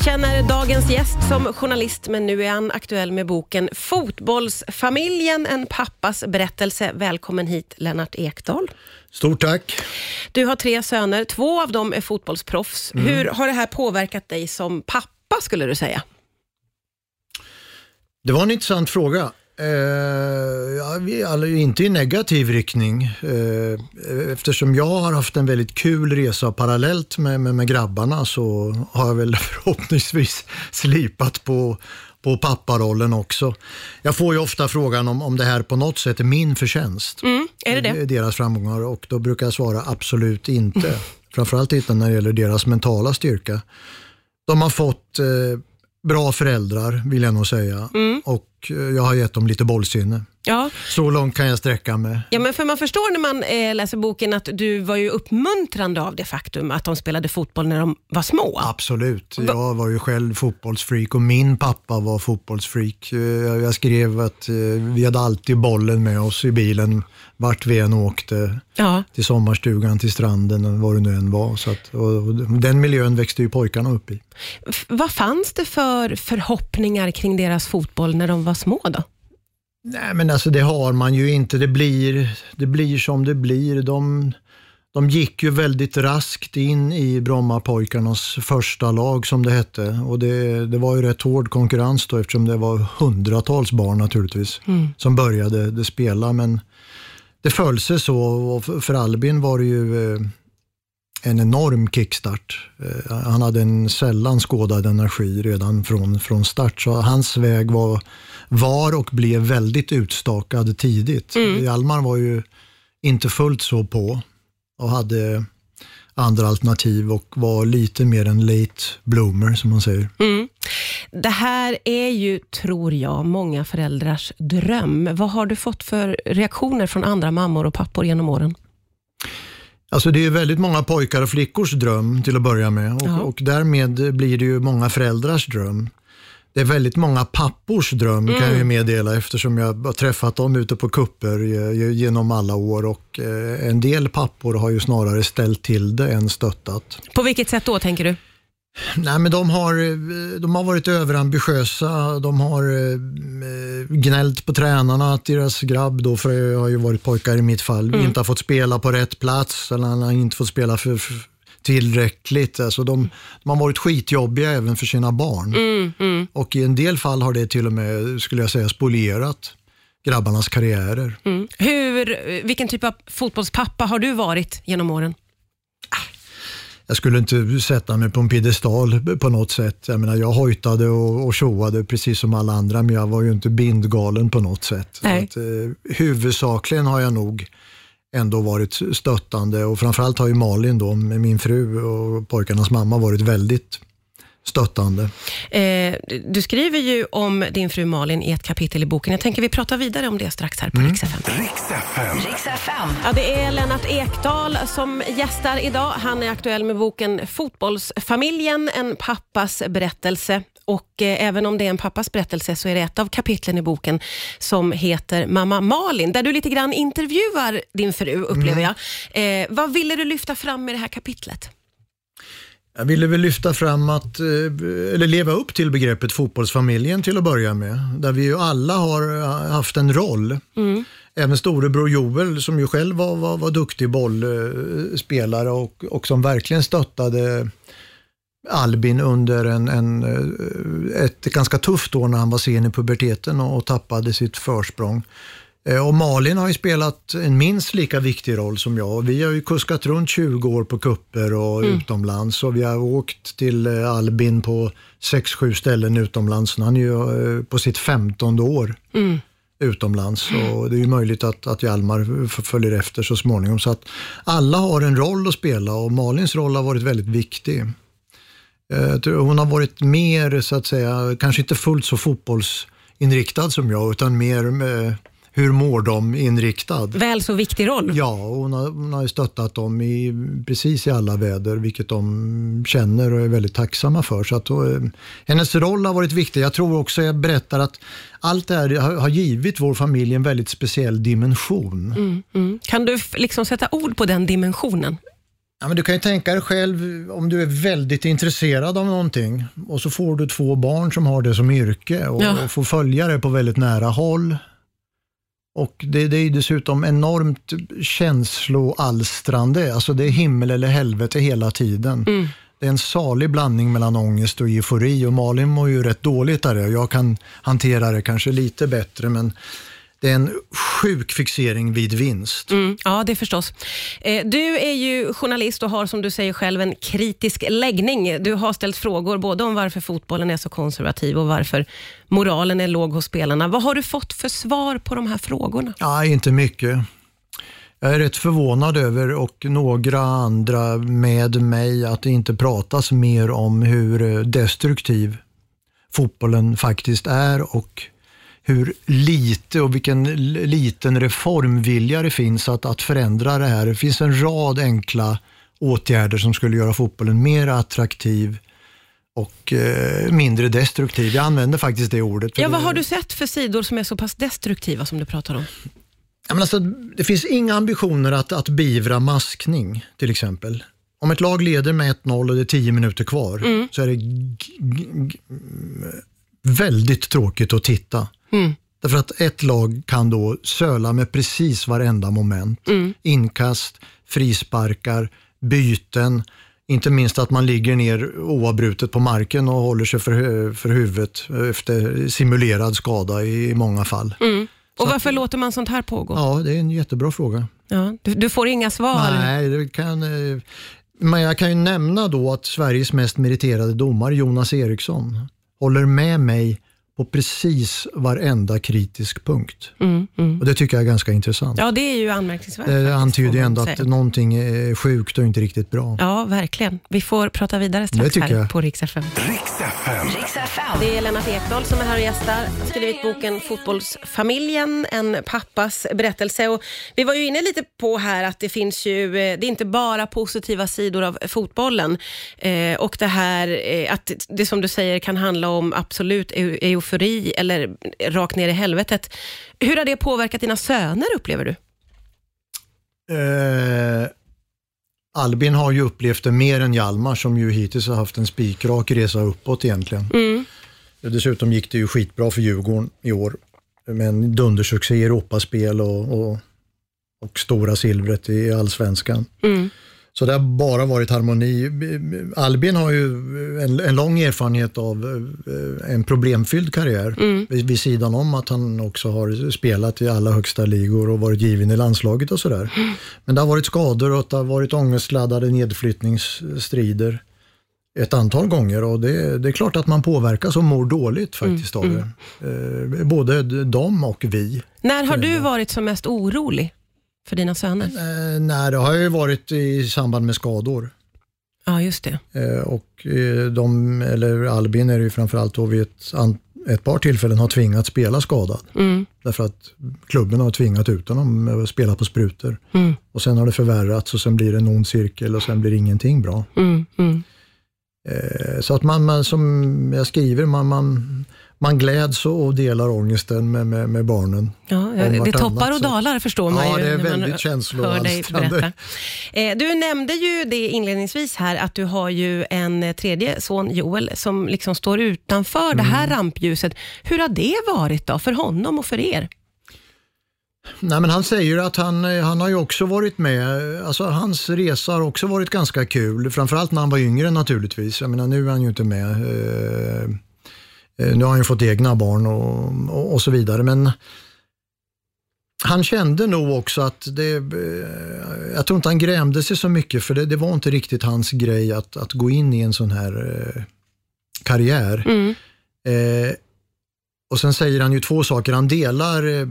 Vi känner dagens gäst som journalist, men nu är han aktuell med boken Fotbollsfamiljen, en pappas berättelse. Välkommen hit, Lennart Ekdal. Stort tack. Du har tre söner, två av dem är fotbollsproffs. Mm. Hur har det här påverkat dig som pappa, skulle du säga? Det var en intressant fråga. Eh, alla inte i negativ riktning. Eh, eftersom jag har haft en väldigt kul resa parallellt med, med, med grabbarna så har jag väl förhoppningsvis slipat på, på papparollen också. Jag får ju ofta frågan om, om det här på något sätt är min förtjänst. Mm, är det det? Deras framgångar och då brukar jag svara absolut inte. Framförallt inte när det gäller deras mentala styrka. De har fått eh, bra föräldrar vill jag nog säga och eh, jag har gett dem lite bollsinne. Ja. Så långt kan jag sträcka mig. ja, men för man förstår när man eh, läser boken att du var ju uppmuntrande av det faktum att de spelade fotboll när de var små. Absolut. Jag var ju själv fotbollsfreak och min pappa var fotbollsfreak. Eh, Jag skrev att eh, vi hade alltid bollen med oss i bilen vart vi än åkte. Ja. Till sommarstugan, till stranden och vad det nu än var. Så att, och och den miljön växte ju pojkarna upp i. F- vad fanns det för förhoppningar kring deras fotboll när de var små då? Nej men alltså det har man ju inte. Det blir, det blir som det blir. De, de gick ju väldigt raskt in i Brommapojkarnas första lag som det hette. Och det, det var ju rätt hård konkurrens då eftersom det var hundratals barn naturligtvis som började det spela. Men det föll sig så och för- för Albin var det ju eh, en enorm kickstart. Eh, Han hade en sällan skådad energi redan från, från start. Så hans väg var, var och blev väldigt utstakad tidigt. Hjalmar var ju inte fullt så på och hade andra alternativ och var lite mer en late bloomer som man säger. Mm. Det här är ju, tror jag, många föräldrars dröm. Vad har du fått för reaktioner från andra mammor och pappor genom åren? Alltså det är väldigt många pojkar och flickors dröm till att börja med och, Ja. och därmed blir det ju många föräldrars dröm. Det är väldigt många pappors dröm kan jag ju meddela eftersom jag har träffat dem ute på kupper ge- genom alla år och eh, en del pappor har ju snarare ställt till det än stöttat. På vilket sätt då, tänker du? Nej, men de har, eh, de har varit överambitiösa. De har eh, gnällt på tränarna att deras grabb, då, för jag har ju varit pojkar i mitt fall, inte har fått spela på rätt plats eller han har inte fått spela för tillräckligt. Alltså de, de har varit skitjobbiga även för sina barn. Och i en del fall har det till och med, skulle jag säga, spolierat grabbarnas karriärer. Mm. Hur, vilken typ av fotbollspappa har du varit genom åren? Jag skulle inte sätta mig på en piedestal på något sätt. Jag, menar, jag hojtade och, och tjoade precis som alla andra, men jag var ju inte bindgalen på något sätt. Att, eh, huvudsakligen har jag nog ändå varit stöttande och framförallt har ju Malin då, med min fru och pojkarnas mamma varit väldigt stöttande. Eh, du- skriver ju om din fru Malin i ett kapitel i boken. Jag tänker vi pratar vidare om det strax här på Rix FM. Riks FM. Ja, det är Lennart Ekdal som gästar idag. Han är aktuell med boken Fotbollsfamiljen, en pappas berättelse. Och eh, även om det är en pappas berättelse så är det ett av kapitlen i boken som heter Mamma Malin, där du lite grann intervjuar din fru, upplever jag. Eh, vad ville du lyfta fram med det här kapitlet? Jag ville väl lyfta fram att, eh, eller leva upp till begreppet fotbollsfamiljen till att börja med. Där vi ju alla har eh, haft en roll. Även storebror Joel som ju själv var, var, var duktig bollspelare och, och som verkligen stöttade Albin under en, en, eh, ett ganska tufft år när han var sen i puberteten och, och tappade sitt försprång. Eh, Och Malin har ju spelat en minst lika viktig roll som jag. Vi har ju kuskat runt 20 år på kupper och utomlands och vi har åkt till eh, Albin på 6-7 ställen utomlands. Han är ju på sitt 15 år utomlands och det är ju möjligt att, att Hjalmar följer efter så småningom. Så att alla har en roll att spela och Malins roll har varit väldigt viktig. Eh, Hon har varit mer, så att säga, kanske inte fullt så fotbollsinriktad som jag, utan mer med hur mår de inriktad. Väl så viktig roll. Ja, och hon har, hon har stöttat dem i precis i alla väder, vilket de känner och är väldigt tacksamma för. Så att, eh, hennes roll har varit viktig. Jag tror också, jag berättar att allt det här har, har givit vår familj en väldigt speciell dimension. Mm. Kan du liksom sätta ord på den dimensionen? Ja, men du kan ju tänka dig själv om du är väldigt intresserad av någonting och så får du två barn som har det som yrke och, Ja. och får följa det på väldigt nära håll. Och det, det är dessutom enormt känsloalstrande, alltså det är himmel eller helvete hela tiden. Mm. Det är en salig blandning mellan ångest och eufori och Malin mår ju rätt dåligt av det. Jag kan hantera det kanske lite bättre men det är en sjuk fixering vid vinst. Mm, ja, det förstås. Eh, Du är ju journalist och har som du säger själv en kritisk läggning. Du har ställt frågor både om varför fotbollen är så konservativ och varför moralen är låg hos spelarna. Vad har du fått för svar på de här frågorna? Ja, inte mycket. Jag är rätt förvånad över och några andra med mig att det inte pratas mer om hur destruktiv fotbollen faktiskt är och hur lite och vilken liten reformvilja det finns att, att förändra det här. Det finns en rad enkla åtgärder som skulle göra fotbollen mer attraktiv och eh, mindre destruktiv. Jag använder faktiskt det ordet. Ja, vad har du sett för sidor som är så pass destruktiva som du pratar om? Ja, men alltså, det finns inga ambitioner att, att beivra maskning till exempel. Om ett lag leder med 1-0 och det är 10 minuter kvar så är det väldigt tråkigt att titta. Mm. Därför att ett lag kan då söla med precis varenda moment. Inkast, frisparkar, byten, inte minst att man ligger ner oavbrutet på marken och håller sig för, för huvudet efter simulerad skada i, många fall. Och varför låter man sånt här pågå? Ja, det är en jättebra fråga. Ja, du, du får inga svar. Nej, det kan, eh, men jag kan ju nämna då att Sveriges mest meriterade domare, Jonas Eriksson, håller med mig på precis varenda kritisk punkt. Mm, mm. Och Det tycker jag är ganska intressant. Ja, det är ju anmärkningsvärt. det faktiskt, antyder ju ändå säga. att någonting är sjukt och inte riktigt bra. Ja, verkligen. Vi får prata vidare strax Det tycker här jag. på Rix FM. Det är Lennart Ekdahl som är här och gästar. Han har skrivit boken Fotbollsfamiljen, en pappas berättelse. Och vi var ju inne lite på här att det finns ju, eh, det är inte bara positiva sidor av fotbollen. Eh, och det här eh, att det som du säger kan handla om absolut eu- eufori eller rakt ner i helvetet. Hur har det påverkat dina söner upplever du? Eh, Albin har ju upplevt det mer än Hjalmar som ju hittills har haft en spikrak resa uppåt egentligen. Mm. Dessutom gick det ju skitbra för Djurgården i år med en dundersuccé i Europaspel och, och, och stora silvret i allsvenskan. Mm. Så det har bara varit harmoni. Albin har ju en, en lång erfarenhet av eh, en problemfylld karriär vid, vid sidan om att han också har spelat i alla högsta ligor och varit given i landslaget och sådär. Men det har varit skador och det har varit ångestladdade nedflyttningsstrider ett antal gånger och det, det är klart att man påverkas och mår dåligt faktiskt av det. Eh, både de och vi. När har du varit som mest orolig för dina söner? Eh, nej, det har ju varit i samband med skador. Ja, just det. Eh, och eh, de, eller Albin är det ju framförallt då vid ett, ett par tillfällen har tvingats spela skadad. Mm. Därför att klubben har tvingat ut honom att spela på sprutor. Mm. Och sen har det förvärrats och sen blir det en ond cirkel och sen blir ingenting bra. Mm. Mm. Eh, så att man, man, som jag skriver, man, man, man gläds och delar ångesten med, med, med barnen. Ja, det toppar och så- dalar förstår man Ja, ju. det är väldigt känsloalstrande. Eh, Du nämnde ju det inledningsvis här, att du har ju en tredje son, Joel, som liksom står utanför det Mm. här rampljuset. Hur har det varit då, för honom och för er? Nej, men han säger att han, eh, han har ju också varit med, alltså hans resa har också varit ganska kul, framförallt när han var yngre naturligtvis. Jag menar nu är han ju inte med. Eh, nu har han ju fått egna barn och, och, och så vidare, men han kände nog också att det, eh, jag tror inte han grämde sig så mycket för det, det var inte riktigt hans grej att, att gå in i en sån här eh, karriär. Mm. Eh, och sen säger han ju två saker. Han delar eh,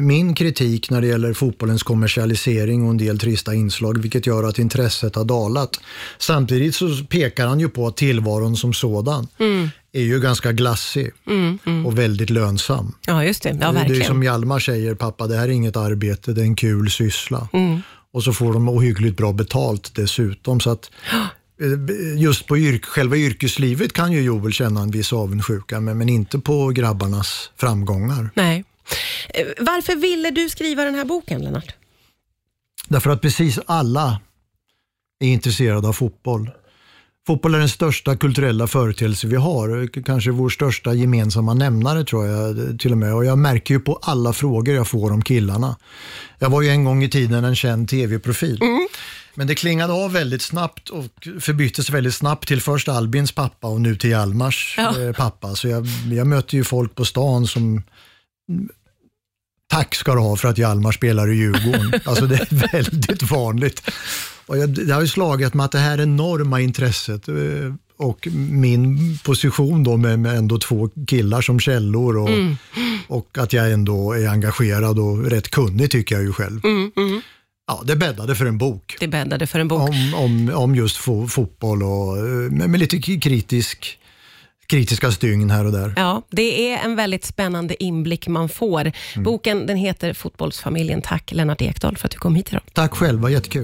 min kritik när det gäller fotbollens kommersialisering och en del trista inslag, vilket gör att intresset har dalat. Samtidigt så pekar han ju på att tillvaron som sådan Mm. är ju ganska glassig Mm. Mm. och väldigt lönsam. Ja, just det. Ja, det är verkligen. som Hjalmar säger, pappa det här är inget arbete, det är en kul syssla. Mm. Och så får de ohyggligt bra betalt dessutom. Så att just på yrk, själva yrkeslivet kan ju Joel känna en viss avundsjuka, men, men inte på grabbarnas framgångar. Nej. Eh, Varför ville du skriva den här boken, Lennart? Därför att precis alla är intresserade av fotboll. Fotboll är den största kulturella företeelse vi har, kanske vår största gemensamma nämnare tror jag till och med. Och jag märker ju på alla frågor jag får om killarna. Jag var ju en gång i tiden en känd tv-profil. Mm. Men det klingade av väldigt snabbt och förbyttes väldigt snabbt till först Albins pappa och nu till Hjalmars ja. Eh, pappa. Så jag, jag möter ju folk på stan som Tack ska du ha för att Hjalmar spelar i Djurgården. Alltså det är väldigt vanligt. Och jag, det har ju slagit mig att det här enorma intresset eh, och min position då med, med ändå två killar som källor och, mm. och att jag ändå är engagerad och rätt kunnig tycker jag ju själv. Mm, mm. Ja, det bäddade för en bok. Det bäddade för en bok. Om, om, om just fo fotboll och med, med lite kritisk kritiska stygn här och där. Ja, det är en väldigt spännande inblick man får. Mm. Boken den heter Fotbollsfamiljen. Tack Lennart Ekdal för att du kom hit idag. Tack själv, var jättekul.